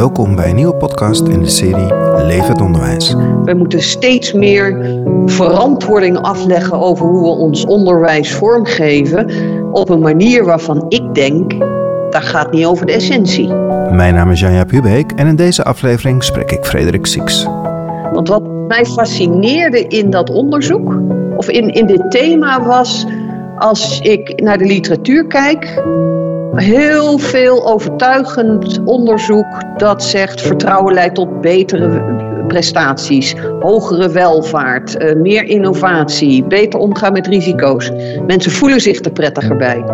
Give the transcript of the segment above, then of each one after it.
Welkom bij een nieuwe podcast in de serie Leef het onderwijs. We moeten steeds meer verantwoording afleggen over hoe we ons onderwijs vormgeven. Op een manier waarvan ik denk, dat gaat niet over de essentie. Mijn naam is Janja Pubeek en in deze aflevering spreek ik Frederik Sieks. Want wat mij fascineerde in dat onderzoek, of in, in dit thema, was als ik naar de literatuur kijk, heel veel overtuigend onderzoek dat zegt vertrouwen leidt tot betere prestaties, hogere welvaart, eh, meer innovatie, beter omgaan met risico's. Mensen voelen zich er prettiger bij.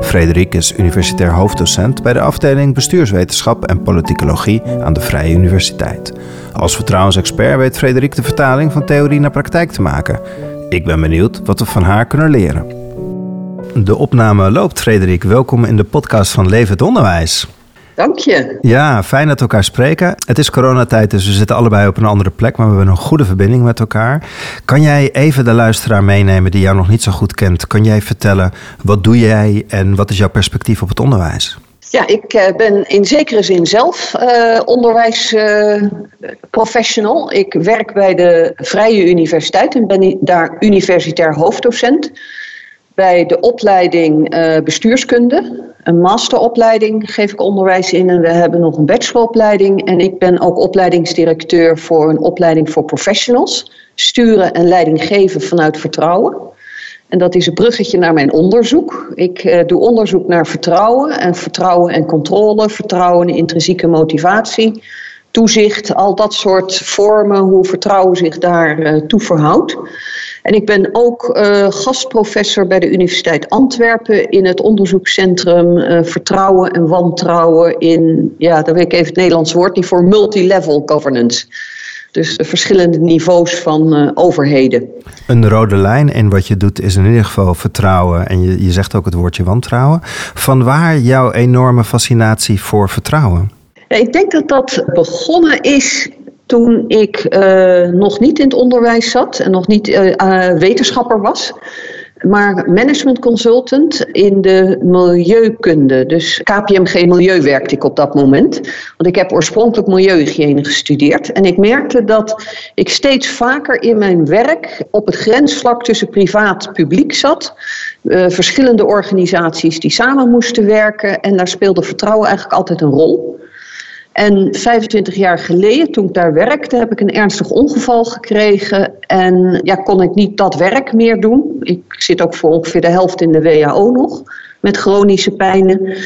Frederik is universitair hoofddocent bij de afdeling Bestuurswetenschap en Politicologie aan de Vrije Universiteit. Als vertrouwensexpert weet Frederik de vertaling van theorie naar praktijk te maken. Ik ben benieuwd wat we van haar kunnen leren. De opname loopt, Frederik. Welkom in de podcast van Leven het Onderwijs. Dank je. Ja, fijn dat we elkaar spreken. Het is coronatijd, dus we zitten allebei op een andere plek, maar we hebben een goede verbinding met elkaar. Kan jij even de luisteraar meenemen die jou nog niet zo goed kent? Kan jij vertellen, wat doe jij en wat is jouw perspectief op het onderwijs? Ja, ik eh, ben in zekere zin zelf uh, onderwijsprofessional. ik werk bij de Vrije Universiteit en ben daar universitair hoofddocent bij de opleiding uh, bestuurskunde. Een masteropleiding geef ik onderwijs in en we hebben nog een bacheloropleiding. En ik ben ook opleidingsdirecteur voor een opleiding voor professionals. Sturen en leiding geven vanuit vertrouwen. En dat is een bruggetje naar mijn onderzoek. Ik uh, doe onderzoek naar vertrouwen en vertrouwen en controle, vertrouwen en intrinsieke motivatie, toezicht, al dat soort vormen, hoe vertrouwen zich daar uh, toe verhoudt. En ik ben ook uh, gastprofessor bij de Universiteit Antwerpen in het onderzoekscentrum uh, Vertrouwen en Wantrouwen in, ja, daar weet ik even het Nederlands woord niet voor, multilevel governance. Dus verschillende niveaus van uh, overheden. Een rode lijn in wat je doet is in ieder geval vertrouwen. En je, je zegt ook het woordje wantrouwen. Van waar jouw enorme fascinatie voor vertrouwen? Ja, ik denk dat dat begonnen is toen ik uh, nog niet in het onderwijs zat en nog niet uh, uh, wetenschapper was, maar management consultant in de milieukunde. Dus KPMG Milieu werkte ik op dat moment. Want ik heb oorspronkelijk milieuhygiëne gestudeerd. En ik merkte dat ik steeds vaker in mijn werk op het grensvlak tussen privaat en publiek zat. verschillende organisaties die samen moesten werken. En daar speelde vertrouwen eigenlijk altijd een rol. En 25 jaar geleden, toen ik daar werkte, heb ik een ernstig ongeval gekregen. En ja, kon ik niet dat werk meer doen. Ik zit ook voor ongeveer de helft in de WHO nog, met chronische pijnen.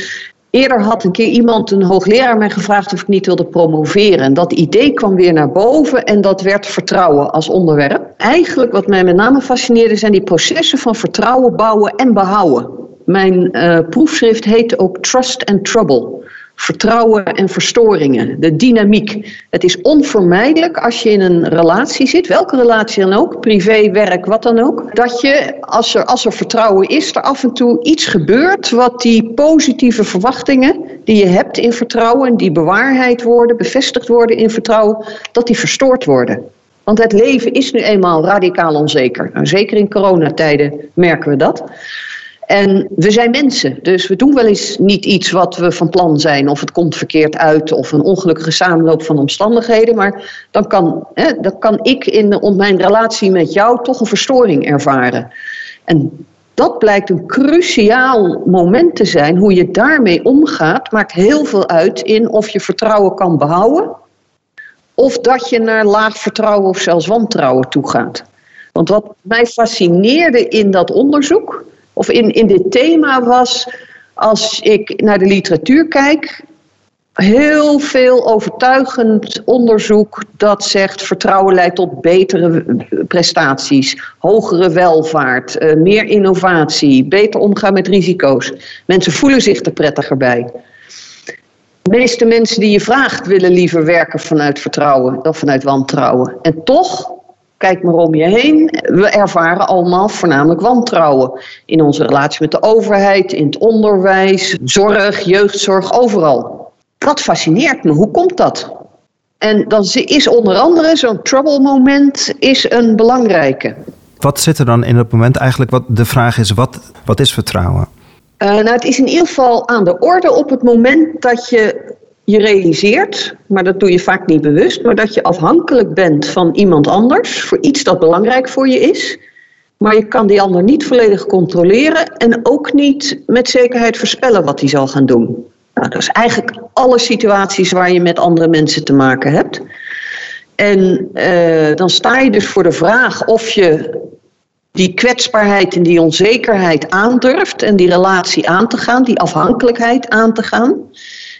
Eerder had een keer iemand, een hoogleraar, mij gevraagd of ik niet wilde promoveren. En dat idee kwam weer naar boven en dat werd vertrouwen als onderwerp. Eigenlijk wat mij met name fascineerde zijn die processen van vertrouwen bouwen en behouden. Mijn uh, proefschrift heette ook Trust and Trouble vertrouwen en verstoringen, de dynamiek. Het is onvermijdelijk als je in een relatie zit, welke relatie dan ook, privé, werk, wat dan ook, dat je als er, als er vertrouwen is, er af en toe iets gebeurt wat die positieve verwachtingen die je hebt in vertrouwen, die bewaarheid worden, bevestigd worden in vertrouwen, dat die verstoord worden. Want het leven is nu eenmaal radicaal onzeker. Nou, zeker in coronatijden merken we dat. En we zijn mensen, dus we doen wel eens niet iets wat we van plan zijn, of het komt verkeerd uit, of een ongelukkige samenloop van omstandigheden. Maar dan kan, hè, dan kan ik in mijn relatie met jou toch een verstoring ervaren. En dat blijkt een cruciaal moment te zijn. Hoe je daarmee omgaat, maakt heel veel uit in of je vertrouwen kan behouden, of dat je naar laag vertrouwen of zelfs wantrouwen toe gaat. Want wat mij fascineerde in dat onderzoek of in, in dit thema was, als ik naar de literatuur kijk, heel veel overtuigend onderzoek dat zegt vertrouwen leidt tot betere prestaties, hogere welvaart, eh, meer innovatie, beter omgaan met risico's. Mensen voelen zich er prettiger bij. De meeste mensen die je vraagt willen liever werken vanuit vertrouwen dan vanuit wantrouwen. En toch Kijk maar om je heen. We ervaren allemaal voornamelijk wantrouwen. In onze relatie met de overheid, in het onderwijs, zorg, jeugdzorg, overal. Dat fascineert me. Hoe komt dat? En dan is onder andere zo'n trouble moment is een belangrijke. Wat zit er dan in het moment eigenlijk? Wat de vraag is, wat, wat is vertrouwen? Uh, nou, het is in ieder geval aan de orde op het moment dat je je realiseert, maar dat doe je vaak niet bewust, maar dat je afhankelijk bent van iemand anders voor iets dat belangrijk voor je is. Maar je kan die ander niet volledig controleren en ook niet met zekerheid voorspellen wat hij zal gaan doen. Nou, dat is eigenlijk alle situaties waar je met andere mensen te maken hebt. En uh, dan sta je dus voor de vraag of je die kwetsbaarheid en die onzekerheid aandurft en die relatie aan te gaan, die afhankelijkheid aan te gaan.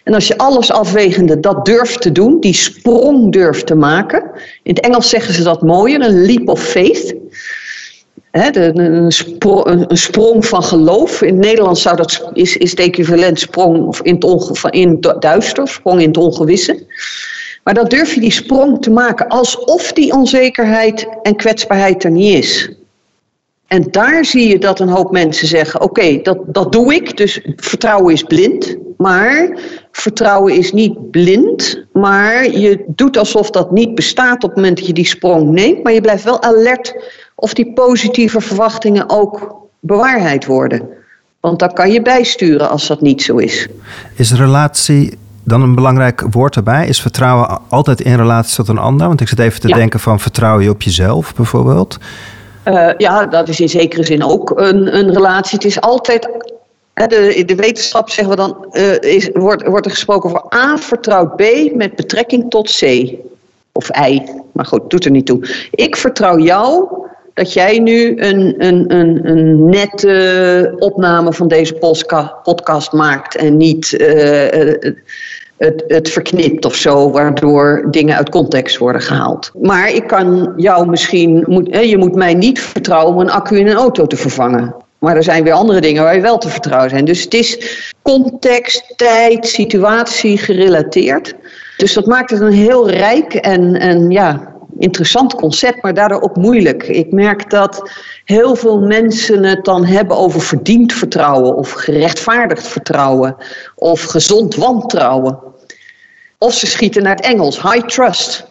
En als je alles afwegende dat durft te doen, die sprong durft te maken. In het Engels zeggen ze dat mooier, een leap of faith. de, een, sprong, van geloof. In het Nederlands zou dat, is, is het equivalent sprong in, het in duister, sprong in het ongewisse. Maar dan durf je die sprong te maken alsof die onzekerheid en kwetsbaarheid er niet is. En daar zie je dat een hoop mensen zeggen: Oké, dat, dat doe ik, dus vertrouwen is blind. Maar vertrouwen is niet blind, maar je doet alsof dat niet bestaat op het moment dat je die sprong neemt. Maar je blijft wel alert of die positieve verwachtingen ook bewaarheid worden. Want dan kan je bijsturen als dat niet zo is. Is relatie dan een belangrijk woord erbij? Is vertrouwen altijd in relatie tot een ander? Want ik zit even te denken van vertrouw je op jezelf bijvoorbeeld? Uh, ja, dat is in zekere zin ook een, een relatie. Het is altijd de, de wetenschap zeggen we dan, uh, is, wordt, wordt er gesproken over A vertrouwt B met betrekking tot C. Of I, maar goed, doet er niet toe. Ik vertrouw jou dat jij nu een, een, een, een nette opname van deze podcast maakt en niet uh, het, het verknipt of zo, waardoor dingen uit context worden gehaald. Maar ik kan jou misschien, moet, je moet mij niet vertrouwen om een accu in een auto te vervangen. Maar er zijn weer andere dingen waar je wel te vertrouwen zijn. Dus het is context, tijd, situatie gerelateerd. Dus dat maakt het een heel rijk en, en ja, interessant concept, maar daardoor ook moeilijk. Ik merk dat heel veel mensen het dan hebben over verdiend vertrouwen of gerechtvaardigd vertrouwen of gezond wantrouwen. Of ze schieten naar het Engels, high trust.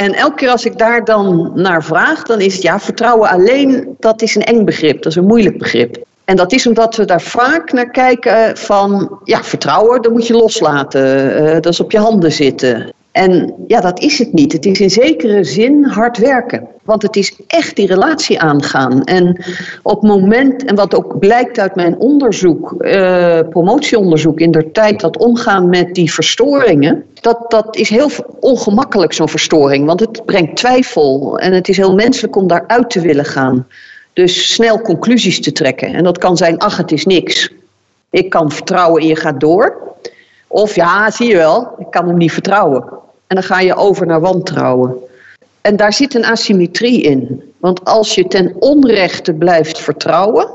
En elke keer als ik daar dan naar vraag, dan is het ja, vertrouwen alleen, dat is een eng begrip, dat is een moeilijk begrip. En dat is omdat we daar vaak naar kijken van, ja, vertrouwen, dat moet je loslaten, uh, dat is op je handen zitten. En ja, dat is het niet. Het is in zekere zin hard werken. Want het is echt die relatie aangaan. En op moment, en wat ook blijkt uit mijn onderzoek, uh, promotieonderzoek in de tijd, dat omgaan met die verstoringen, dat, dat is heel ongemakkelijk, zo'n verstoring. Want het brengt twijfel en het is heel menselijk om daaruit te willen gaan. Dus snel conclusies te trekken. En dat kan zijn, ach, het is niks. Ik kan vertrouwen en je gaat door. Of ja, zie je wel, ik kan hem niet vertrouwen. En dan ga je over naar wantrouwen. En daar zit een asymmetrie in. Want als je ten onrechte blijft vertrouwen,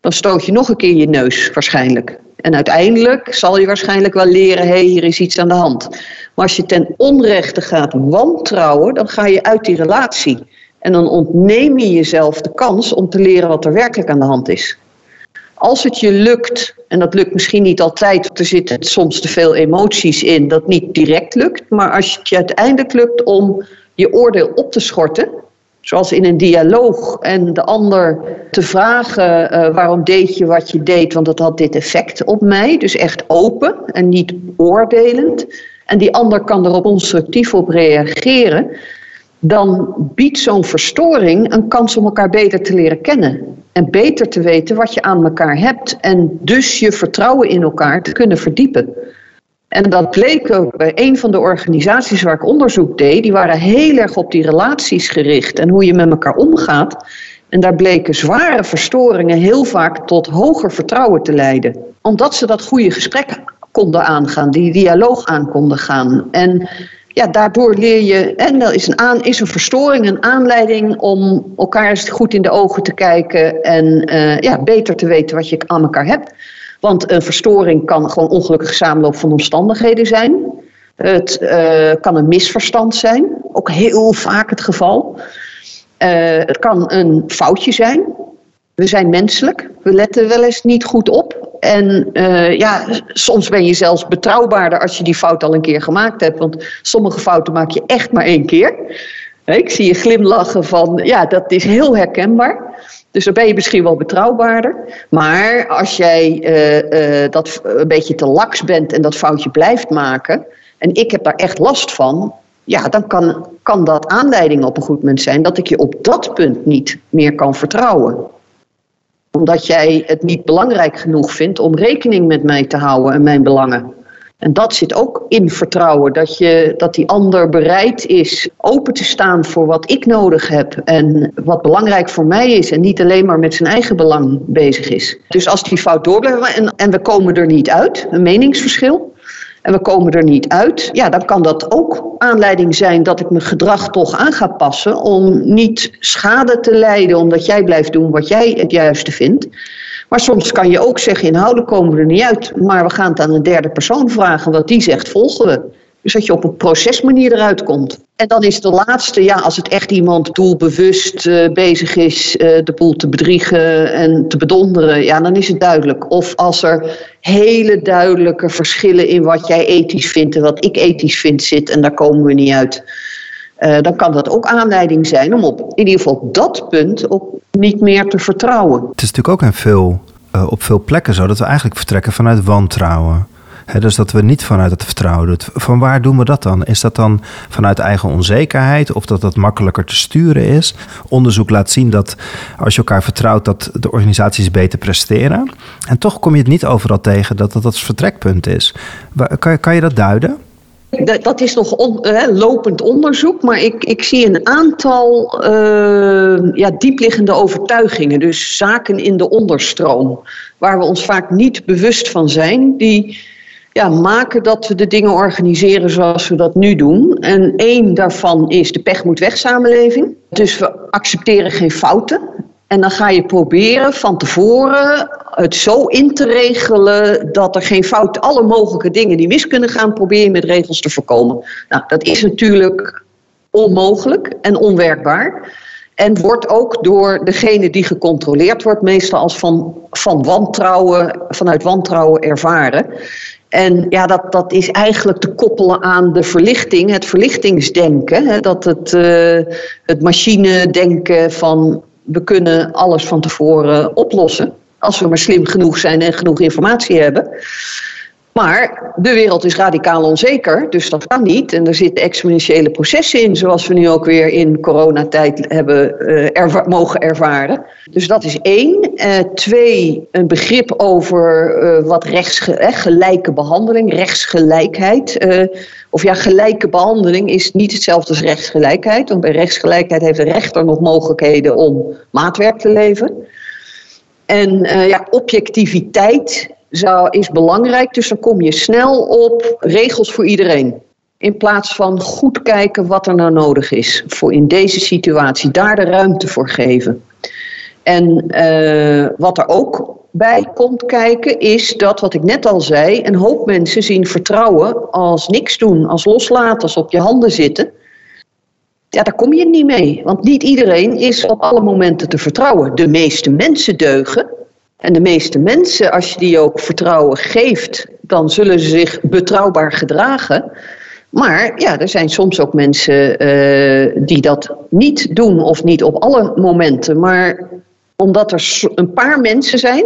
dan stoot je nog een keer je neus waarschijnlijk. En uiteindelijk zal je waarschijnlijk wel leren, hé, hey, hier is iets aan de hand. Maar als je ten onrechte gaat wantrouwen, dan ga je uit die relatie. En dan ontneem je jezelf de kans om te leren wat er werkelijk aan de hand is. Als het je lukt, en dat lukt misschien niet altijd, er zitten soms te veel emoties in, dat niet direct lukt, maar als het je uiteindelijk lukt om je oordeel op te schorten, zoals in een dialoog, en de ander te vragen uh, waarom deed je wat je deed, want dat had dit effect op mij, dus echt open en niet oordelend, en die ander kan erop constructief op reageren, dan biedt zo'n verstoring een kans om elkaar beter te leren kennen. En beter te weten wat je aan elkaar hebt. En dus je vertrouwen in elkaar te kunnen verdiepen. En dat bleek ook bij een van de organisaties waar ik onderzoek deed. Die waren heel erg op die relaties gericht en hoe je met elkaar omgaat. En daar bleken zware verstoringen heel vaak tot hoger vertrouwen te leiden. Omdat ze dat goede gesprek konden aangaan, die dialoog aan konden gaan. En ja, daardoor leer je, en dat is een, aan, is een verstoring, een aanleiding om elkaar eens goed in de ogen te kijken en uh, ja, beter te weten wat je aan elkaar hebt. Want een verstoring kan gewoon ongelukkig samenloop van omstandigheden zijn. Het uh, kan een misverstand zijn, ook heel vaak het geval. Uh, het kan een foutje zijn. We zijn menselijk, we letten wel eens niet goed op. En uh, ja, soms ben je zelfs betrouwbaarder als je die fout al een keer gemaakt hebt. Want sommige fouten maak je echt maar één keer. Ik zie je glimlachen van, ja, dat is heel herkenbaar. Dus dan ben je misschien wel betrouwbaarder. Maar als jij uh, uh, dat een beetje te laks bent en dat foutje blijft maken. En ik heb daar echt last van. Ja, dan kan, kan dat aanleiding op een goed moment zijn dat ik je op dat punt niet meer kan vertrouwen. Omdat jij het niet belangrijk genoeg vindt om rekening met mij te houden en mijn belangen. En dat zit ook in vertrouwen. Dat, je, dat die ander bereid is open te staan voor wat ik nodig heb. En wat belangrijk voor mij is. En niet alleen maar met zijn eigen belang bezig is. Dus als die fout doorblijft en, en we komen er niet uit, een meningsverschil. En we komen er niet uit. Ja, dan kan dat ook aanleiding zijn dat ik mijn gedrag toch aan ga passen. Om niet schade te lijden, omdat jij blijft doen wat jij het juiste vindt. Maar soms kan je ook zeggen, inhoudelijk komen we er niet uit. Maar we gaan het aan een derde persoon vragen. Wat die zegt, volgen we. Dus dat je op een procesmanier eruit komt. En dan is de laatste, ja, als het echt iemand doelbewust uh, bezig is uh, de boel te bedriegen en te bedonderen, ja, dan is het duidelijk. Of als er hele duidelijke verschillen in wat jij ethisch vindt en wat ik ethisch vind zit en daar komen we niet uit. Uh, dan kan dat ook aanleiding zijn om op in ieder geval dat punt op niet meer te vertrouwen. Het is natuurlijk ook in veel, op veel plekken zo dat we eigenlijk vertrekken vanuit wantrouwen. Dus dat we niet vanuit het vertrouwen doen. Van waar doen we dat dan? Is dat dan vanuit eigen onzekerheid of dat dat makkelijker te sturen is? Onderzoek laat zien dat als je elkaar vertrouwt, dat de organisaties beter presteren. En toch kom je het niet overal tegen dat dat het vertrekpunt is. Kan, kan je dat duiden? Dat is nog on, lopend onderzoek, maar ik, ik zie een aantal uh, ja, diepliggende overtuigingen, dus zaken in de onderstroom, waar we ons vaak niet bewust van zijn, die ja, maken dat we de dingen organiseren zoals we dat nu doen. En één daarvan is de pech moet weg samenleving. Dus we accepteren geen fouten. En dan ga je proberen van tevoren het zo in te regelen dat er geen fout, alle mogelijke dingen die mis kunnen gaan, probeer je met regels te voorkomen. Nou, dat is natuurlijk onmogelijk en onwerkbaar. En wordt ook door degene die gecontroleerd wordt, meestal als van, van wantrouwen, vanuit wantrouwen ervaren. En ja, dat, dat is eigenlijk te koppelen aan de verlichting, het verlichtingsdenken. Hè, dat het, uh, het machine-denken van we kunnen alles van tevoren oplossen. Als we maar slim genoeg zijn en genoeg informatie hebben. Maar de wereld is radicaal onzeker, dus dat kan niet. En er zitten exponentiële processen in, zoals we nu ook weer in coronatijd hebben uh, mogen ervaren. Dus dat is één. Uh, twee, een begrip over uh, wat rechtsgelijke behandeling, rechtsgelijkheid. of ja, gelijke behandeling is niet hetzelfde als rechtsgelijkheid. Want bij rechtsgelijkheid heeft de rechter nog mogelijkheden om maatwerk te leven. En ja, objectiviteit zou, is belangrijk. Dus dan kom je snel op regels voor iedereen. In plaats van goed kijken wat er nou nodig is voor in deze situatie. Daar de ruimte voor geven. En uh, wat er ook bij komt kijken is dat, wat ik net al zei, een hoop mensen zien vertrouwen als niks doen, als loslaten, als op je handen zitten. Ja, daar kom je niet mee. Want niet iedereen is op alle momenten te vertrouwen. De meeste mensen deugen, en de meeste mensen, als je die ook vertrouwen geeft, dan zullen ze zich betrouwbaar gedragen. Maar ja, er zijn soms ook mensen uh, die dat niet doen of niet op alle momenten. Maar omdat er een paar mensen zijn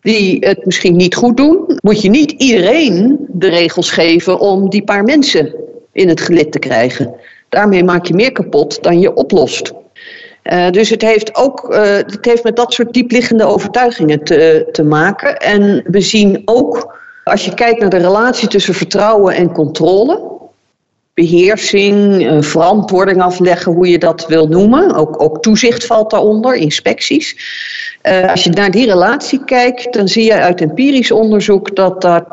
die het misschien niet goed doen, moet je niet iedereen de regels geven om die paar mensen in het gelid te krijgen. Daarmee maak je meer kapot dan je oplost. Uh, dus het heeft ook uh, het heeft met dat soort diepliggende overtuigingen te, te maken. En we zien ook, als je kijkt naar de relatie tussen vertrouwen en controle, beheersing, uh, verantwoording afleggen, hoe je dat wil noemen. Ook, ook toezicht valt daaronder, inspecties. als je naar die relatie kijkt, dan zie je uit empirisch onderzoek dat daar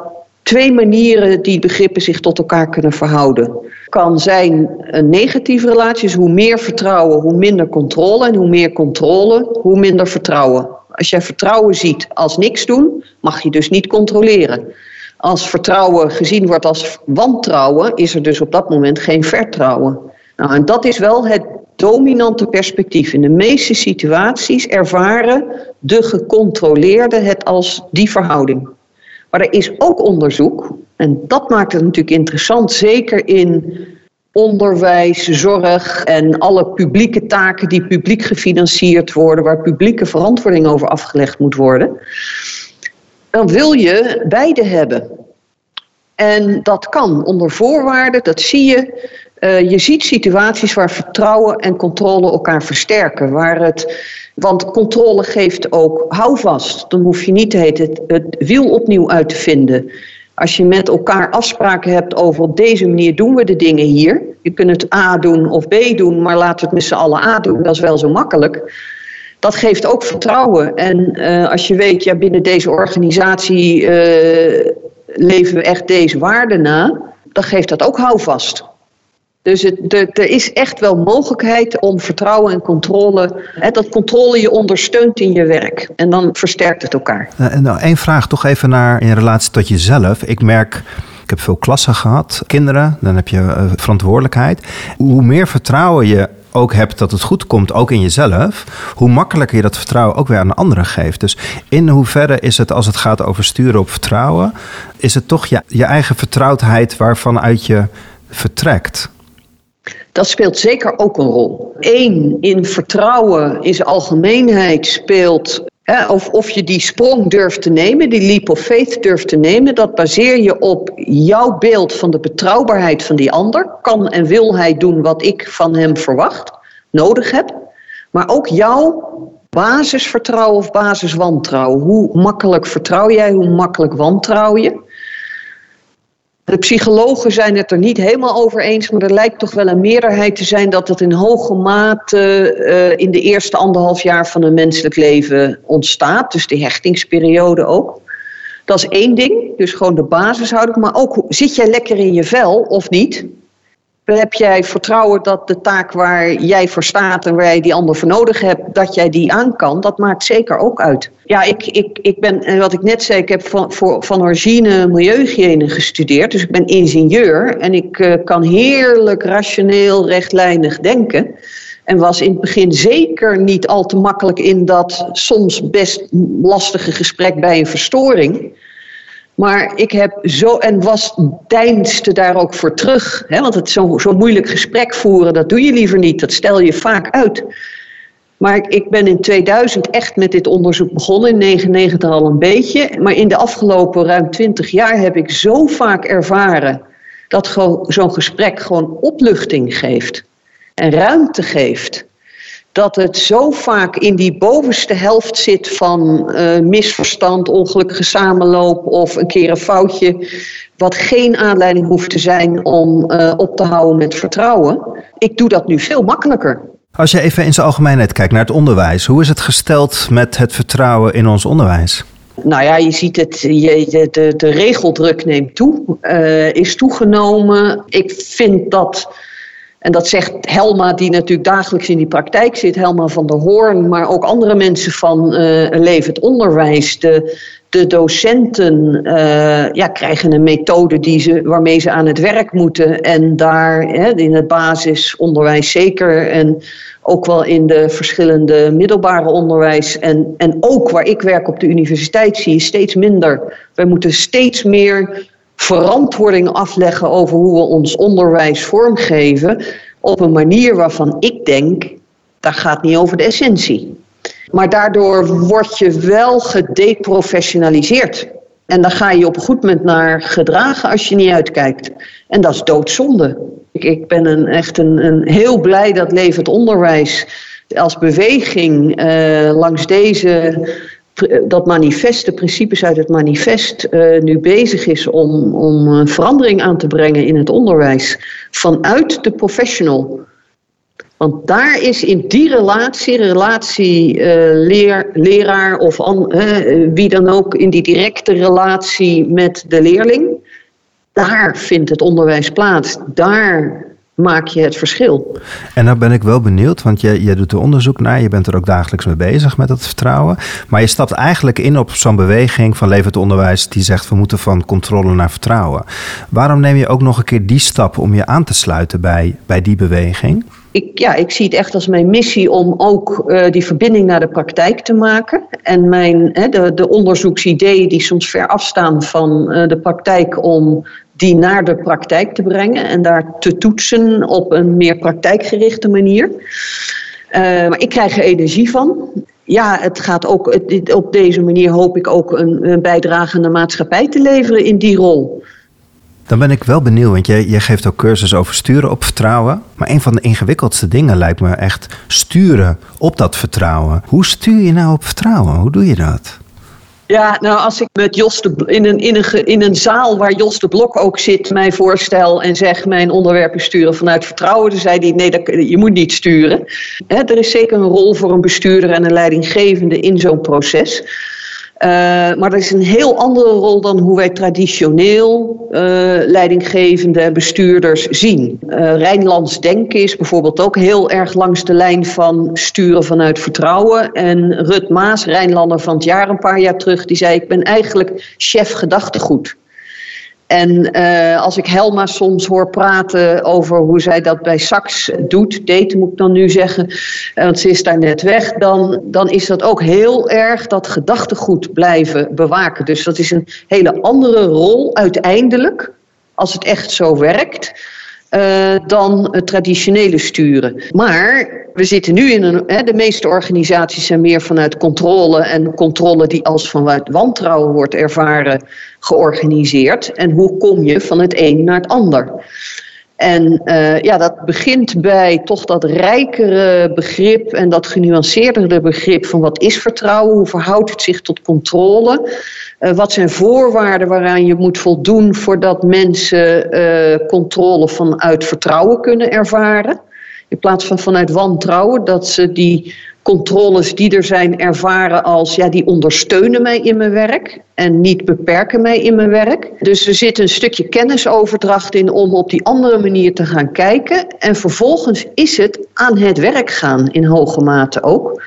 twee manieren die begrippen zich tot elkaar kunnen verhouden. Kan zijn een negatieve relatie, dus hoe meer vertrouwen, hoe minder controle. En hoe meer controle, hoe minder vertrouwen. Als jij vertrouwen ziet als niks doen, mag je dus niet controleren. Als vertrouwen gezien wordt als wantrouwen, is er dus op dat moment geen vertrouwen. Nou, en dat is wel het dominante perspectief. In de meeste situaties ervaren de gecontroleerde het als die verhouding. Maar er is ook onderzoek, en dat maakt het natuurlijk interessant, zeker in onderwijs, zorg en alle publieke taken die publiek gefinancierd worden, waar publieke verantwoording over afgelegd moet worden, dan wil je beide hebben. En dat kan onder voorwaarden, dat zie je. Uh, je ziet situaties waar vertrouwen en controle elkaar versterken. Waar het, want controle geeft ook houvast. Dan hoef je niet het, het wiel opnieuw uit te vinden. Als je met elkaar afspraken hebt over op deze manier doen we de dingen hier. Je kunt het A doen of B doen, maar laten we het met z'n allen A doen. Dat is wel zo makkelijk. Dat geeft ook vertrouwen. En uh, als je weet, ja, binnen deze organisatie uh, leven we echt deze waarden na, dan geeft dat ook houvast. Dus er is echt wel mogelijkheid om vertrouwen en controle, hè, dat controle je ondersteunt in je werk. En dan versterkt het elkaar. Uh, nou, één vraag toch even naar in relatie tot jezelf. Ik merk, ik heb veel klassen gehad, kinderen, dan heb je uh, verantwoordelijkheid. Hoe meer vertrouwen je ook hebt dat het goed komt, ook in jezelf, hoe makkelijker je dat vertrouwen ook weer aan anderen geeft. Dus in hoeverre is het, als het gaat over sturen op vertrouwen, is het toch je, je eigen vertrouwdheid waarvan uit je vertrekt? Dat speelt zeker ook een rol. Eén, in vertrouwen in zijn algemeenheid speelt of, of je die sprong durft te nemen, die leap of faith durft te nemen, dat baseer je op jouw beeld van de betrouwbaarheid van die ander. Kan en wil hij doen wat ik van hem verwacht, nodig heb. Maar ook jouw basisvertrouwen of basiswantrouwen. Hoe makkelijk vertrouw jij, hoe makkelijk wantrouw je? De psychologen zijn het er niet helemaal over eens, maar er lijkt toch wel een meerderheid te zijn dat het in hoge mate uh, in de eerste anderhalf jaar van een menselijk leven ontstaat. Dus de hechtingsperiode ook. Dat is één ding, dus gewoon de basishouding. Maar ook zit jij lekker in je vel of niet? Heb jij vertrouwen dat de taak waar jij voor staat en waar jij die ander voor nodig hebt, dat jij die aan kan? Dat maakt zeker ook uit. Ja, ik, ik, ik ben, wat ik net zei, ik heb van, voor, van origine milieuhygiëne gestudeerd. Dus ik ben ingenieur en ik uh, kan heerlijk rationeel, rechtlijnig denken. En was in het begin zeker niet al te makkelijk in dat soms best lastige gesprek bij een verstoring. Maar ik heb zo, en was deinste daar ook voor terug. Hè, want het zo'n zo moeilijk gesprek voeren, dat doe je liever niet. Dat stel je vaak uit. Maar ik ben in 2000 echt met dit onderzoek begonnen, in 1999 al een beetje. Maar in de afgelopen ruim 20 jaar heb ik zo vaak ervaren dat zo'n gesprek gewoon opluchting geeft en ruimte geeft dat het zo vaak in die bovenste helft zit van uh, misverstand, ongelukkige samenloop of een keer een foutje, wat geen aanleiding hoeft te zijn om uh, op te houden met vertrouwen. Ik doe dat nu veel makkelijker. Als je even in zijn algemeenheid kijkt naar het onderwijs, hoe is het gesteld met het vertrouwen in ons onderwijs? Nou ja, je ziet het, je, de, de regeldruk neemt toe, uh, is toegenomen. Ik vind dat en dat zegt Helma, die natuurlijk dagelijks in die praktijk zit, Helma van der Hoorn, maar ook andere mensen van uh, levend onderwijs. De, de docenten uh, ja, krijgen een methode die ze, waarmee ze aan het werk moeten. En daar hè, in het basisonderwijs zeker. En ook wel in de verschillende middelbare onderwijs. En, en ook waar ik werk op de universiteit zie je steeds minder. Wij moeten steeds meer verantwoording afleggen over hoe we ons onderwijs vormgeven. Op een manier waarvan ik denk, dat gaat niet over de essentie. Maar daardoor word je wel gedeprofessionaliseerd. En dan ga je op een goed moment naar gedragen als je niet uitkijkt. En dat is doodzonde. Ik, ik ben een, echt een, een heel blij dat levend onderwijs als beweging uh, langs deze dat manifest, de principes uit het manifest, uh, nu bezig is om, om uh, verandering aan te brengen in het onderwijs vanuit de professional. Want daar is in die relatie, relatie uh, leer, leraar of wie dan ook, in die directe relatie met de leerling, daar vindt het onderwijs plaats. Daar maak je het verschil. En dan ben ik wel benieuwd, want je, je doet er onderzoek naar, je bent er ook dagelijks mee bezig met dat vertrouwen. Maar je stapt eigenlijk in op zo'n beweging van levend onderwijs die zegt we moeten van controle naar vertrouwen. Waarom neem je ook nog een keer die stap om je aan te sluiten bij, bij die beweging? Ik, ja, ik zie het echt als mijn missie om ook uh, die verbinding naar de praktijk te maken. En mijn, hè, de, de onderzoeksideeën die soms ver afstaan van uh, de praktijk om die naar de praktijk te brengen en daar te toetsen op een meer praktijkgerichte manier. Uh, maar ik krijg er energie van. Ja, het gaat ook, op deze manier hoop ik ook een, een bijdrage aan de maatschappij te leveren in die rol. Dan ben ik wel benieuwd, want je geeft ook cursus over sturen op vertrouwen. Maar een van de ingewikkeldste dingen lijkt me echt sturen op dat vertrouwen. Hoe stuur je nou op vertrouwen? Hoe doe je dat? Ja, nou als ik met Jos de, in, een, in, een, in een zaal waar Jos de Blok ook zit, mij voorstel en zeg mijn onderwerpen sturen vanuit vertrouwen, dan zei hij nee, dat, je moet niet sturen. er is zeker een rol voor een bestuurder en een leidinggevende in zo'n proces. Uh, maar dat is een heel andere rol dan hoe wij traditioneel uh, leidinggevende bestuurders zien. Uh, Rijnlands denken is bijvoorbeeld ook heel erg langs de lijn van sturen vanuit vertrouwen. En Rut Maas, Rijnlander van het jaar een paar jaar terug, die zei: Ik ben eigenlijk chef gedachtegoed. En uh, als ik Helma soms hoor praten over hoe zij dat bij Sax doet, deed moet ik dan nu zeggen, eh, want ze is daar net weg, dan, dan is dat ook heel erg dat gedachtegoed blijven bewaken. Dus dat is een hele andere rol uiteindelijk, als het echt zo werkt. Uh, dan het traditionele sturen. Maar we zitten nu in een. Hè, de meeste organisaties zijn meer vanuit controle en controle die als vanuit wantrouwen wordt ervaren georganiseerd. En hoe kom je van het een naar het ander? En uh, ja, dat begint bij toch dat rijkere begrip en dat genuanceerdere begrip van wat is vertrouwen, hoe verhoudt het zich tot controle, uh, wat zijn voorwaarden waaraan je moet voldoen voordat mensen uh, controle vanuit vertrouwen kunnen ervaren. In plaats van vanuit wantrouwen, dat ze die controles die er zijn ervaren als ja, die ondersteunen mij in mijn werk en niet beperken mij in mijn werk. Dus er zit een stukje kennisoverdracht in om op die andere manier te gaan kijken. En vervolgens is het aan het werk gaan in hoge mate ook.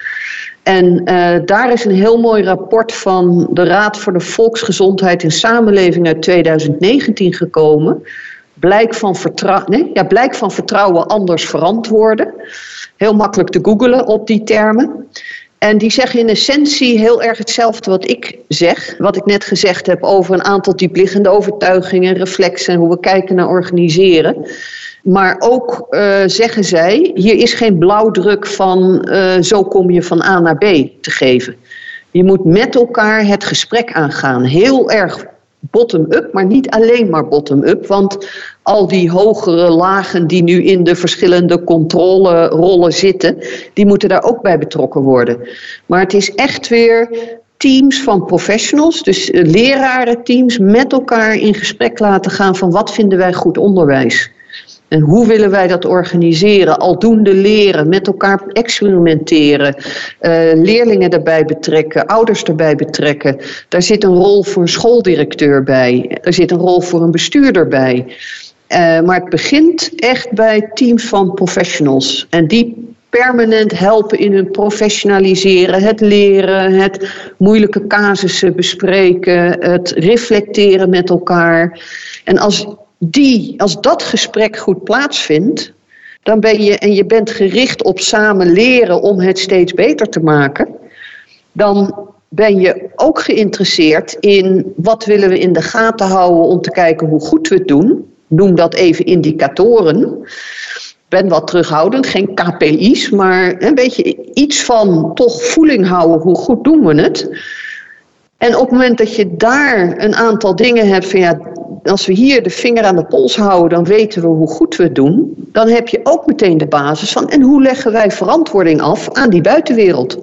En uh, daar is een heel mooi rapport van de Raad voor de Volksgezondheid en Samenleving uit 2019 gekomen. Blijk van, vertrouwen, ja, blijk van vertrouwen anders verantwoorden. Heel makkelijk te googelen op die termen. En die zeggen in essentie heel erg hetzelfde wat ik zeg. Wat ik net gezegd heb over een aantal diepliggende overtuigingen, reflexen en hoe we kijken naar organiseren. Maar ook uh, zeggen zij, hier is geen blauwdruk van uh, zo kom je van A naar B te geven. Je moet met elkaar het gesprek aangaan. Heel erg bottom-up, maar niet alleen maar bottom-up. Want al die hogere lagen die nu in de verschillende controlerollen zitten, die moeten daar ook bij betrokken worden. Maar het is echt weer teams van professionals, dus lerarenteams, met elkaar in gesprek laten gaan van wat vinden wij goed onderwijs. En hoe willen wij dat organiseren? Aldoende leren, met elkaar experimenteren, uh, leerlingen erbij betrekken, ouders erbij betrekken. Daar zit een rol voor een schooldirecteur bij, er zit een rol voor een bestuurder bij. Uh, maar het begint echt bij teams van professionals. En die permanent helpen in hun professionaliseren, het leren, het moeilijke casussen bespreken, het reflecteren met elkaar. En als die, als dat gesprek goed plaatsvindt, dan ben je, en je bent gericht op samen leren om het steeds beter te maken, dan ben je ook geïnteresseerd in wat willen we in de gaten houden om te kijken hoe goed we het doen. Noem dat even indicatoren. Ben wat terughoudend, geen KPI's, maar een beetje iets van toch voeling houden, hoe goed doen we het. En op het moment dat je daar een aantal dingen hebt van ja, als we hier de vinger aan de pols houden, dan weten we hoe goed we het doen. Dan heb je ook meteen de basis van en hoe leggen wij verantwoording af aan die buitenwereld.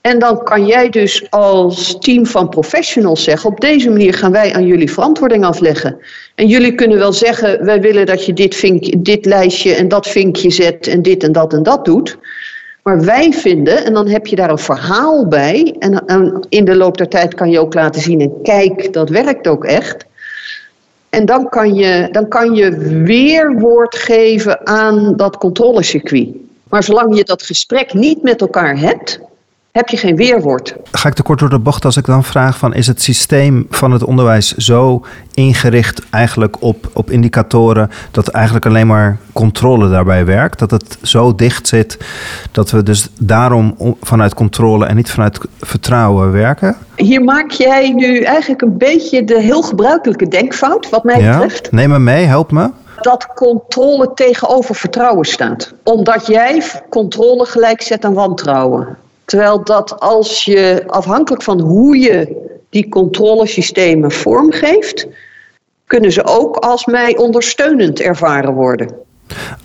En dan kan jij dus als team van professionals zeggen: op deze manier gaan wij aan jullie verantwoording afleggen. En jullie kunnen wel zeggen: wij willen dat je dit, vinkje, dit lijstje en dat vinkje zet en dit en dat en dat doet. Maar wij vinden, en dan heb je daar een verhaal bij, en, in de loop der tijd kan je ook laten zien: en kijk, dat werkt ook echt. En dan kan je, dan kan je weerwoord geven aan dat controlecircuit. Maar zolang je dat gesprek niet met elkaar hebt, heb je geen weerwoord. Ga ik te kort door de bocht als ik dan vraag van is het systeem van het onderwijs zo ingericht eigenlijk op, op indicatoren dat eigenlijk alleen maar controle daarbij werkt? Dat het zo dicht zit dat we dus daarom vanuit controle en niet vanuit vertrouwen werken? Hier maak jij nu eigenlijk een beetje de heel gebruikelijke denkfout, wat mij ja? betreft. Neem me mee, help me dat controle tegenover vertrouwen staat. Omdat jij controle gelijk zet aan wantrouwen. Terwijl dat als je afhankelijk van hoe je die controlesystemen vormgeeft, kunnen ze ook als mij ondersteunend ervaren worden.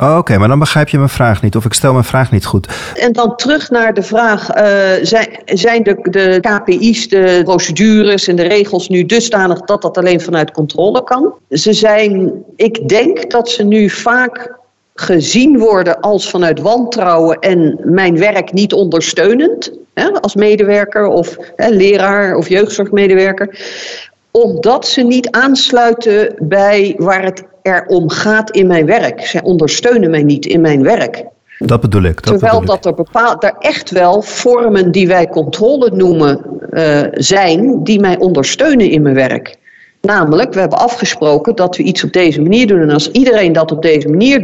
Oh, oké, maar dan begrijp je mijn vraag niet, of ik stel mijn vraag niet goed. En dan terug naar de vraag: uh, zijn, zijn de, de KPI's, de procedures en de regels nu dusdanig dat dat alleen vanuit controle kan? Ze zijn, ik denk dat ze nu vaak gezien worden als vanuit wantrouwen en mijn werk niet ondersteunend, hè, als medewerker of hè, leraar of jeugdzorgmedewerker, omdat ze niet aansluiten bij waar het er om gaat in mijn werk. Zij ondersteunen mij niet in mijn werk. Dat bedoel ik. Dat Terwijl bedoel ik. dat er bepaald, er echt wel vormen die wij controle noemen uh, zijn, die mij ondersteunen in mijn werk. Namelijk, we hebben afgesproken dat we iets op deze manier doen. En als iedereen dat op deze manier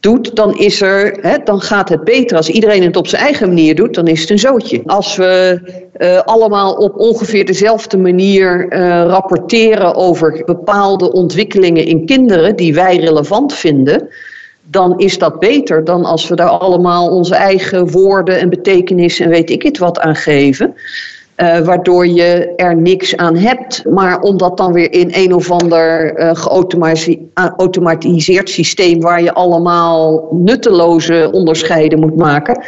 doet, dan, is er, hè, dan gaat het beter. Als iedereen het op zijn eigen manier doet, dan is het een zootje. Als we uh, allemaal op ongeveer dezelfde manier uh, rapporteren over bepaalde ontwikkelingen in kinderen die wij relevant vinden, dan is dat beter dan als we daar allemaal onze eigen woorden en betekenissen en weet ik het wat aan geven. Uh, waardoor je er niks aan hebt. Maar om dat dan weer in een of ander uh, geautomatiseerd systeem waar je allemaal nutteloze onderscheiden moet maken.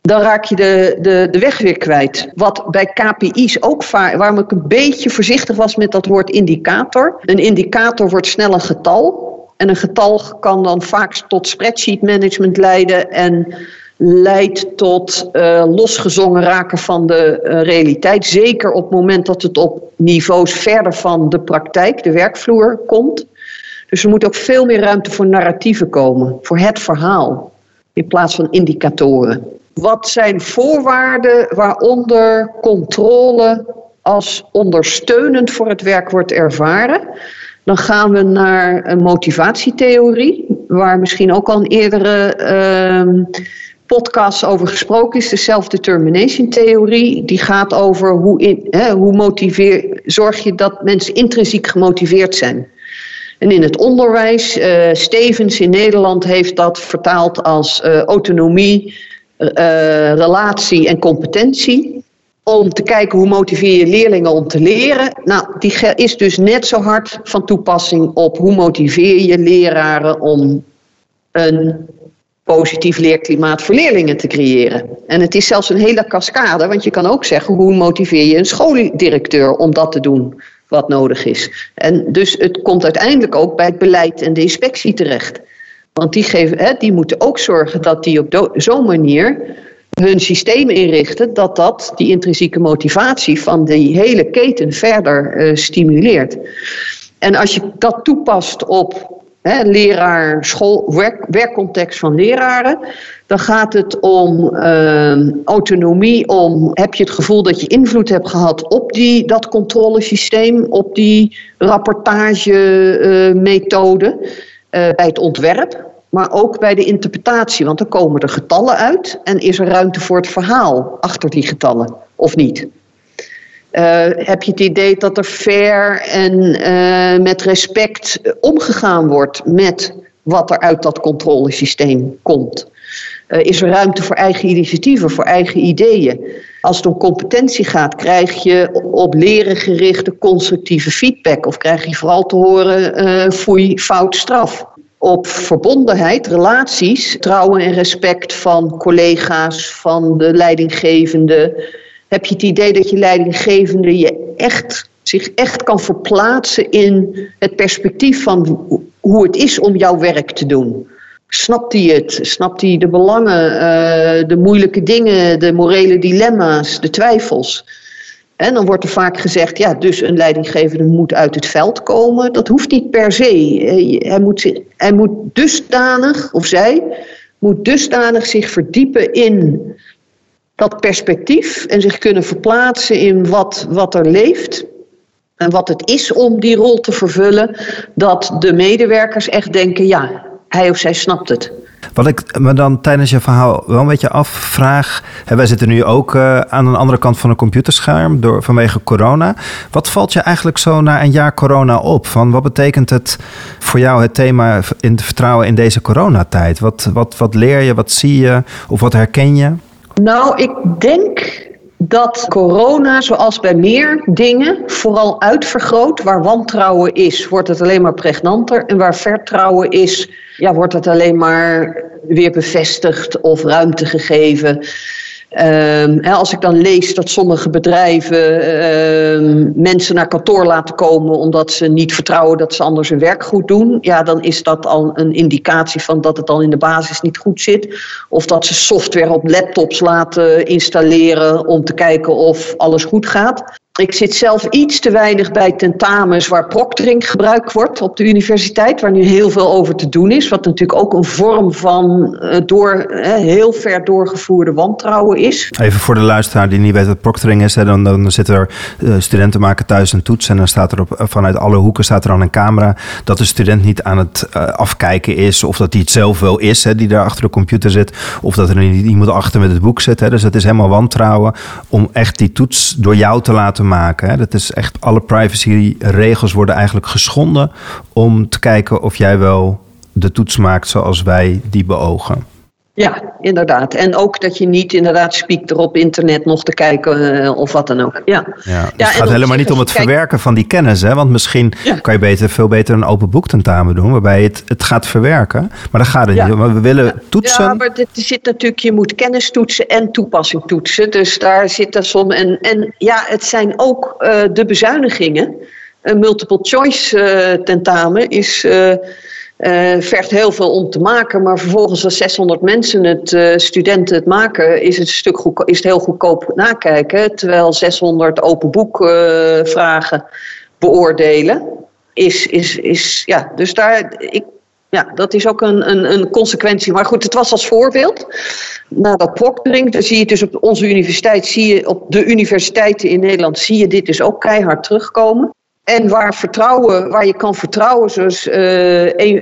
Dan raak je de, de, de weg weer kwijt. Wat bij KPI's ook vaak, waarom ik een beetje voorzichtig was met dat woord indicator. Een indicator wordt snel een getal. En een getal kan dan vaak tot spreadsheet management leiden. En leidt tot uh, losgezongen raken van de uh, realiteit. Zeker op het moment dat het op niveaus verder van de praktijk, de werkvloer, komt. Dus er moet ook veel meer ruimte voor narratieven komen, voor het verhaal, in plaats van indicatoren. Wat zijn voorwaarden waaronder controle als ondersteunend voor het werk wordt ervaren? Dan gaan we naar een motivatietheorie, waar misschien ook al een eerdere uh, podcasts over gesproken is, de self-determination theorie. Die gaat over hoe, in, hè, hoe motiveer, zorg je dat mensen intrinsiek gemotiveerd zijn. En in het onderwijs, uh, Stevens in Nederland heeft dat vertaald als uh, autonomie, uh, relatie en competentie. Om te kijken hoe motiveer je leerlingen om te leren. Nou, die is dus net zo hard van toepassing op hoe motiveer je leraren om een positief leerklimaat voor leerlingen te creëren. En het is zelfs een hele cascade, want je kan ook zeggen hoe motiveer je een schooldirecteur om dat te doen wat nodig is. En dus het komt uiteindelijk ook bij het beleid en de inspectie terecht. Want die, geven, hè, die moeten ook zorgen dat die op zo'n manier hun systeem inrichten dat dat die intrinsieke motivatie van die hele keten verder uh, stimuleert. En als je dat toepast op leraar, school, werk, werkcontext van leraren. Dan gaat het om uh, autonomie, om heb je het gevoel dat je invloed hebt gehad op die, dat controlesysteem, op die rapportagemethode uh, uh, bij het ontwerp, maar ook bij de interpretatie. Want dan komen er getallen uit en is er ruimte voor het verhaal achter die getallen, of niet? Uh, heb je het idee dat er fair en uh, met respect omgegaan wordt met wat er uit dat controlesysteem komt? Uh, is er ruimte voor eigen initiatieven, voor eigen ideeën? Als het om competentie gaat, krijg je op leren gerichte constructieve feedback of krijg je vooral te horen foei, fout, straf? Op verbondenheid, relaties, trouwen en respect van collega's, van de leidinggevende heb je het idee dat je leidinggevende je echt, zich echt kan verplaatsen in het perspectief van hoe het is om jouw werk te doen. Snapt hij het? Snapt hij de belangen, uh, de moeilijke dingen, de morele dilemma's, de twijfels? En dan wordt er vaak gezegd, ja, dus een leidinggevende moet uit het veld komen. Dat hoeft niet per se. Hij moet, hij moet dusdanig, of zij, moet dusdanig zich verdiepen in dat perspectief en zich kunnen verplaatsen in wat, wat er leeft. En wat het is om die rol te vervullen, dat de medewerkers echt denken: ja, hij of zij snapt het. Wat ik me dan tijdens je verhaal wel een beetje afvraag. Wij zitten nu ook uh, aan de andere kant van een computerscherm door, vanwege corona. Wat valt je eigenlijk zo na een jaar corona op? Van wat betekent het voor jou het thema in vertrouwen in deze coronatijd? Wat, wat, wat leer je, wat zie je of wat herken je? Nou, ik denk dat corona, zoals bij meer dingen, vooral uitvergroot. Waar wantrouwen is, wordt het alleen maar pregnanter. En waar vertrouwen is, ja, wordt het alleen maar weer bevestigd of ruimte gegeven. Um, als ik dan lees dat sommige bedrijven um, mensen naar kantoor laten komen omdat ze niet vertrouwen dat ze anders hun werk goed doen, ja, dan is dat al een indicatie van dat het dan in de basis niet goed zit. Of dat ze software op laptops laten installeren om te kijken of alles goed gaat. Ik zit zelf iets te weinig bij tentamens waar proctoring gebruikt wordt op de universiteit, waar nu heel veel over te doen is. Wat natuurlijk ook een vorm van uh, door, heel ver doorgevoerde wantrouwen is. Even voor de luisteraar die niet weet wat proctoring is, dan, dan zitten er uh, studenten maken thuis een toets en dan staat er op, vanuit alle hoeken staat er dan een camera dat de student niet aan het afkijken is of dat hij het zelf wel is, die daar achter de computer zit, of dat er iemand achter met het boek zit. Dus het is helemaal wantrouwen om echt die toets door jou te laten maken. Hè. Dat is echt, alle privacyregels worden eigenlijk geschonden om te kijken of jij wel de toets maakt zoals wij die beogen. Ja, inderdaad. En ook dat je niet inderdaad spiekt er op internet nog te kijken uh, of wat dan ook. Ja, ja, dus ja het gaat helemaal niet om het verwerken van die kennis. Hè? Want misschien ja. kan je beter, veel beter een open boek tentamen doen... waarbij het, het gaat verwerken. Maar dan gaat het niet om. Maar we willen toetsen. Ja, maar dit zit natuurlijk, je moet kennis toetsen en toepassing toetsen. Dus daar zit dat som. En, en ja, het zijn ook uh, de bezuinigingen. Een multiple choice uh, tentamen is... Uh, vergt heel veel om te maken, maar vervolgens als 600 mensen het, uh, studenten het maken, is het, stuk goed, is het heel goedkoop nakijken. Terwijl 600 open boek uh, vragen beoordelen, is, is, is ja, dus daar, ik, ja, dat is ook een, een, een consequentie. Maar goed, het was als voorbeeld. Na dat proctoring, dan zie je dus op onze universiteit, zie je op de universiteiten in Nederland, zie je dit dus ook keihard terugkomen. En waar vertrouwen, waar je kan vertrouwen, zoals uh,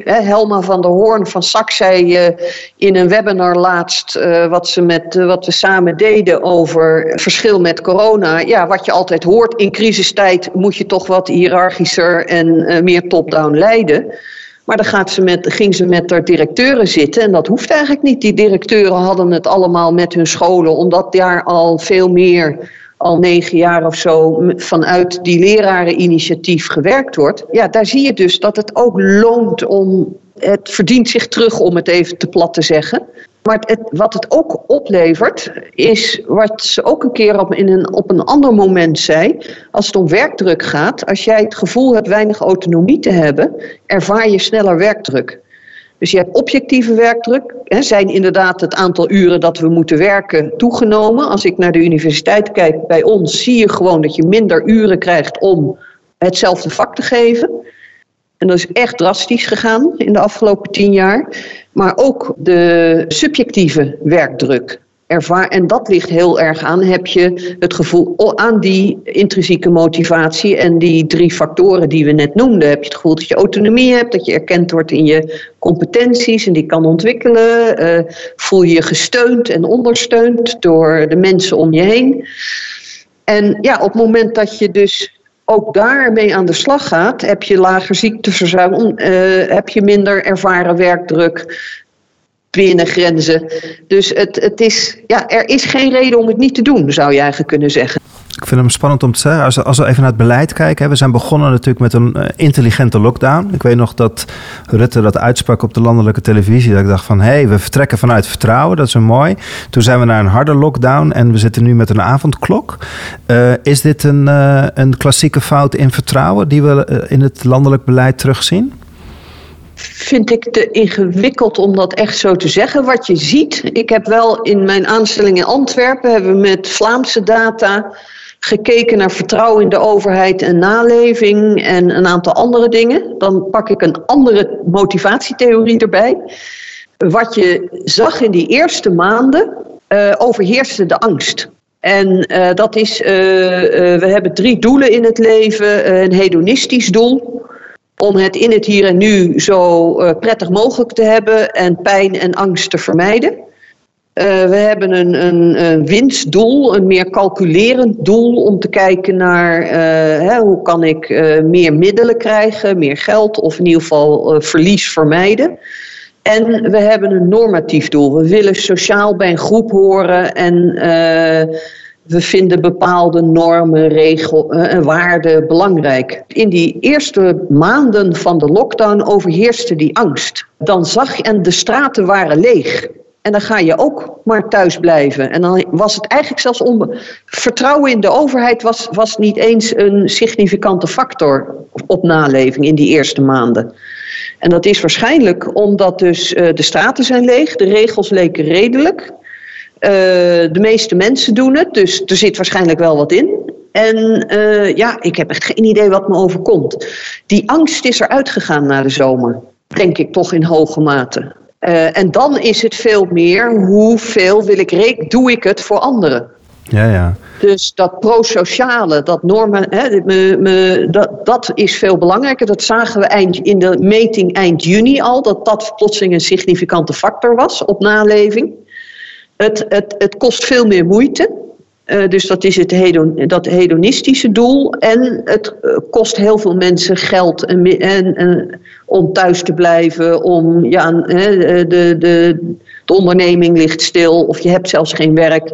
Helma van der Hoorn van SAC zei uh, in een webinar laatst, uh, wat, ze met, wat we samen deden over verschil met corona. Ja, wat je altijd hoort, in crisistijd moet je toch wat hiërarchischer en meer top-down leiden. Maar dan gaat ze met, ging ze met haar directeuren zitten en dat hoeft eigenlijk niet. Die directeuren hadden het allemaal met hun scholen, omdat daar al veel meer al negen jaar of zo vanuit die lerareninitiatief gewerkt wordt. Ja, daar zie je dus dat het ook loont om. Het verdient zich terug, om het even te plat te zeggen. Maar het, wat het ook oplevert, is wat ze ook een keer op, in een, op een ander moment zei. Als het om werkdruk gaat, als jij het gevoel hebt weinig autonomie te hebben, ervaar je sneller werkdruk. Dus je hebt objectieve werkdruk. Hè, zijn inderdaad het aantal uren dat we moeten werken toegenomen. Als ik naar de universiteit kijk bij ons, zie je gewoon dat je minder uren krijgt om hetzelfde vak te geven. En dat is echt drastisch gegaan in de afgelopen tien jaar. Maar ook de subjectieve werkdruk en dat ligt heel erg aan, heb je het gevoel aan die intrinsieke motivatie en die drie factoren die we net noemden. Heb je het gevoel dat je autonomie hebt, dat je erkend wordt in je competenties en die kan ontwikkelen. Uh, voel je je gesteund en ondersteund door de mensen om je heen. En ja, op het moment dat je dus ook daarmee aan de slag gaat, heb je lager ziekteverzuim, uh, heb je minder ervaren werkdruk, binnen grenzen. Dus het, het is, ja, er is geen reden om het niet te doen, zou je eigenlijk kunnen zeggen. Ik vind hem spannend om te zeggen. Als, als we even naar het beleid kijken. We zijn begonnen natuurlijk met een uh, intelligente lockdown. Ik weet nog dat Rutte dat uitsprak op de landelijke televisie. Dat ik dacht van, hé, hey, we vertrekken vanuit vertrouwen. Dat is mooi. Toen zijn we naar een harde lockdown. En we zitten nu met een avondklok. Uh, is dit een, uh, een klassieke fout in vertrouwen... die we in het landelijk beleid terugzien? Vind ik te ingewikkeld om dat echt zo te zeggen. Wat je ziet, ik heb wel in mijn aanstelling in Antwerpen hebben we met Vlaamse data gekeken naar vertrouwen in de overheid en naleving en een aantal andere dingen. Dan pak ik een andere motivatietheorie erbij. Wat je zag in die eerste maanden uh, overheerste de angst. En uh, dat is, uh, we hebben drie doelen in het leven. een hedonistisch doel, om het in het hier en nu zo prettig mogelijk te hebben en pijn en angst te vermijden. we hebben een, een, een, winstdoel, een meer calculerend doel om te kijken naar hè, hoe kan ik meer middelen krijgen, meer geld of in ieder geval verlies vermijden. En we hebben een normatief doel. We willen sociaal bij een groep horen en we vinden bepaalde normen, regels uh, en waarden belangrijk. In die eerste maanden van de lockdown overheerste die angst. Dan zag en de straten waren leeg. En dan ga je ook maar thuis blijven. En dan was het eigenlijk zelfs om. Vertrouwen in de overheid was, was niet eens een significante factor op naleving in die eerste maanden. En dat is waarschijnlijk omdat dus uh, de straten zijn leeg, de regels leken redelijk. Uh, de meeste mensen doen het, dus er zit waarschijnlijk wel wat in. En uh, ja, ik heb echt geen idee wat me overkomt. Die angst is eruit gegaan na de zomer, denk ik toch in hoge mate. en dan is het veel meer hoeveel wil ik doe ik het voor anderen. Ja, ja. Dus dat prosociale, dat normen, hè, me, me, dat, dat is veel belangrijker. Dat zagen we eind, in de meting eind juni al, dat dat plotseling een significante factor was op naleving. Het, het, het kost veel meer moeite. Uh, dus dat is het hedon, dat hedonistische doel. En het uh, kost heel veel mensen geld en, en, en, om thuis te blijven, om ja, de, de, de, de onderneming ligt stil of je hebt zelfs geen werk.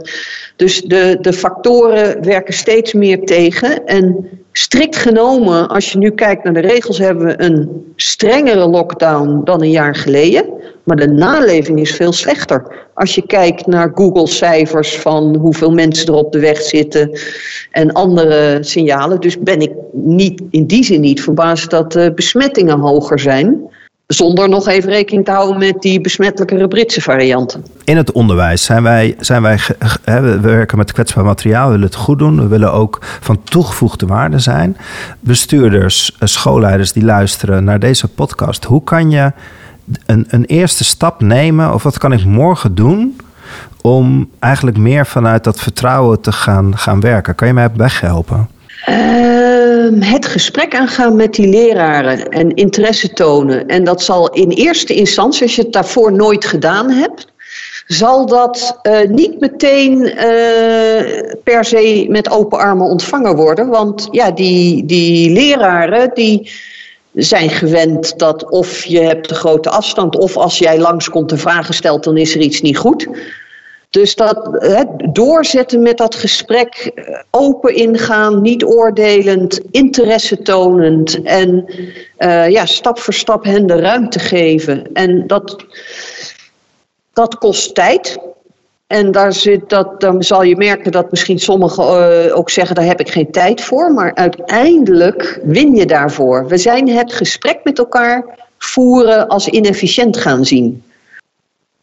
Dus de, de factoren werken steeds meer tegen. En strikt genomen, als je nu kijkt naar de regels, hebben we een strengere lockdown dan een jaar geleden. Maar de naleving is veel slechter. Als je kijkt naar Google-cijfers van hoeveel mensen er op de weg zitten en andere signalen. Dus ben ik niet, in die zin niet verbaasd dat de besmettingen hoger zijn. Zonder nog even rekening te houden met die besmettelijkere Britse varianten. In het onderwijs zijn wij, zijn wij we werken met kwetsbaar materiaal, we willen het goed doen. We willen ook van toegevoegde waarde zijn. Bestuurders, eh, schoolleiders die luisteren naar deze podcast. Hoe kan je een, een eerste stap nemen of wat kan ik morgen doen om eigenlijk meer vanuit dat vertrouwen te gaan, gaan werken? Kan je mij weghelpen? Uh, het gesprek aangaan met die leraren en interesse tonen. En dat zal in eerste instantie, als je het daarvoor nooit gedaan hebt, zal dat uh, niet meteen uh, per se met open armen ontvangen worden. Want ja, die, die leraren die zijn gewend dat of je hebt de grote afstand, of als jij langskomt de vragen stelt, dan is er iets niet goed. Dus dat doorzetten met dat gesprek, eh, open ingaan, niet oordelend, interesse tonend en uh, ja, stap voor stap hen de ruimte geven. En dat, dat kost tijd. En daar zit dat, dan zal je merken dat misschien sommigen uh, ook zeggen: daar heb ik geen tijd voor. Maar uiteindelijk win je daarvoor. We zijn het gesprek met elkaar voeren als inefficiënt gaan zien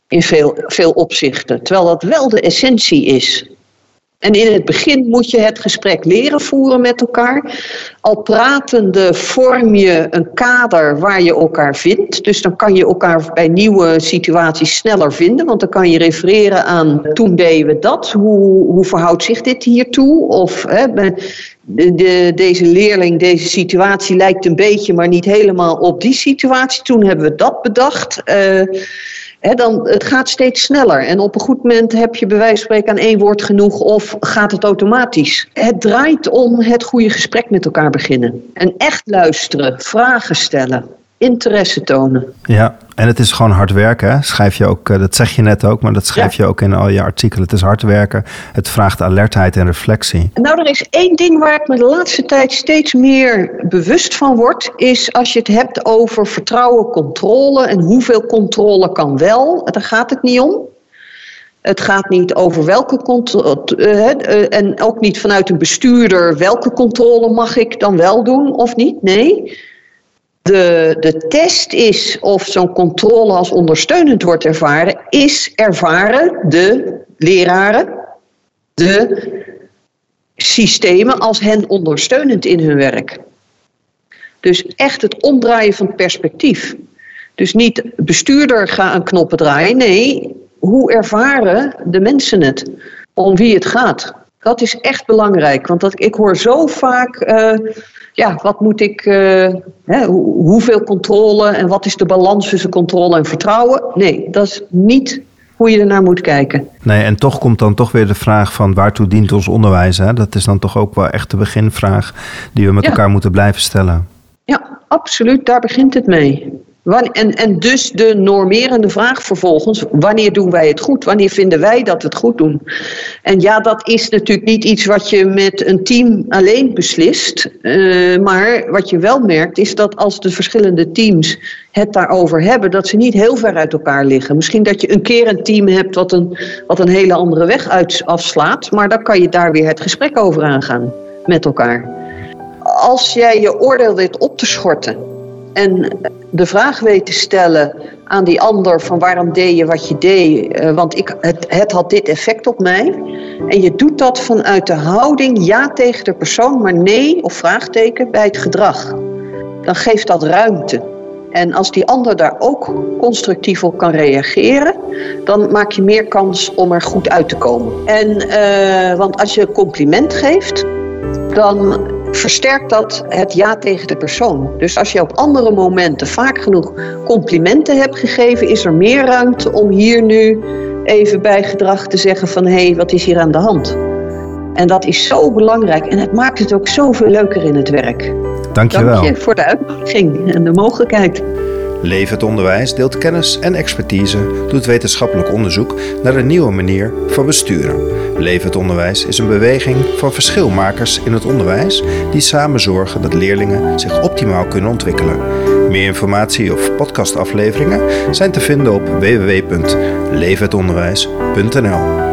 in veel, veel opzichten. Terwijl dat wel de essentie is. En in het begin moet je het gesprek leren voeren met elkaar. Al pratende vorm je een kader waar je elkaar vindt. Dus dan kan je elkaar bij nieuwe situaties sneller vinden. Want dan kan je refereren aan toen deden we dat. Hoe, hoe verhoudt zich dit hiertoe? Of hè, de, de, deze leerling, deze situatie lijkt een beetje, maar niet helemaal op die situatie. Toen hebben we dat bedacht. Uh, dan, het gaat steeds sneller. En op een goed moment heb je bij wijze van spreken aan één woord genoeg of gaat het automatisch. Het draait om het goede gesprek met elkaar beginnen. En echt luisteren, vragen stellen interesse tonen. Ja, en het is gewoon hard werken. Hè? Schrijf je ook, eh, dat zeg je net ook, maar dat schrijf je ook in al je artikelen. Het is hard werken. Het vraagt alertheid en reflectie. Nou, er is één ding waar ik me de laatste tijd steeds meer bewust van word. Is als je het hebt over vertrouwen, controle en hoeveel controle kan wel. Daar gaat het niet om. Het gaat niet over welke controle, uh, uh, en ook niet vanuit een bestuurder, welke controle mag ik dan wel doen of niet? Nee. De, de test is of zo'n controle als ondersteunend wordt ervaren, is ervaren de leraren, de systemen als hen ondersteunend in hun werk. Dus echt het omdraaien van perspectief. Dus niet bestuurder ga aan knoppen draaien. Nee, hoe ervaren de mensen het? Om wie het gaat. Dat is echt belangrijk, want dat, ik hoor zo vaak, eh, ja, wat moet ik, uh, hè, hoeveel controle en wat is de balans tussen controle en vertrouwen? Nee, dat is niet hoe je ernaar moet kijken. Nee, en toch komt dan toch weer de vraag van waartoe dient ons onderwijs? Hè? Dat is dan toch ook wel echt de beginvraag die we met elkaar moeten blijven stellen. Ja, absoluut. Daar begint het mee. En, en dus de normerende vraag vervolgens, wanneer doen wij het goed? Wanneer vinden wij dat het goed doen? En ja, dat is natuurlijk niet iets wat je met een team alleen beslist. Uh, maar wat je wel merkt is dat als de verschillende teams het daarover hebben, dat ze niet heel ver uit elkaar liggen. Misschien dat je een keer een team hebt wat een, wat een hele andere weg uit, afslaat, maar dan kan je daar weer het gesprek over aangaan met elkaar. Als jij je oordeel weet op te schorten en de vraag weet te stellen aan die ander van waarom deed je wat je deed, eh, want ik, het, het had dit effect op mij. En je doet dat vanuit de houding ja tegen de persoon, maar nee of vraagteken bij het gedrag. Dan geeft dat ruimte. En als die ander daar ook constructief op kan reageren, dan maak je meer kans om er goed uit te komen. En, uh, want als je compliment geeft, dan versterkt dat het ja tegen de persoon. Dus als je op andere momenten vaak genoeg complimenten hebt gegeven, is er meer ruimte om hier nu even bij gedrag te zeggen van hé, hey, wat is hier aan de hand? En dat is zo belangrijk en het maakt het ook zoveel leuker in het werk. Dankjewel. Dank je voor de uitnodiging en de mogelijkheid. Het onderwijs deelt kennis en expertise, doet wetenschappelijk onderzoek naar een nieuwe manier van besturen. Het onderwijs is een beweging van verschilmakers in het onderwijs die samen zorgen dat leerlingen zich optimaal kunnen ontwikkelen. Meer informatie of podcastafleveringen zijn te vinden op www.leefhetonderwijs.nl.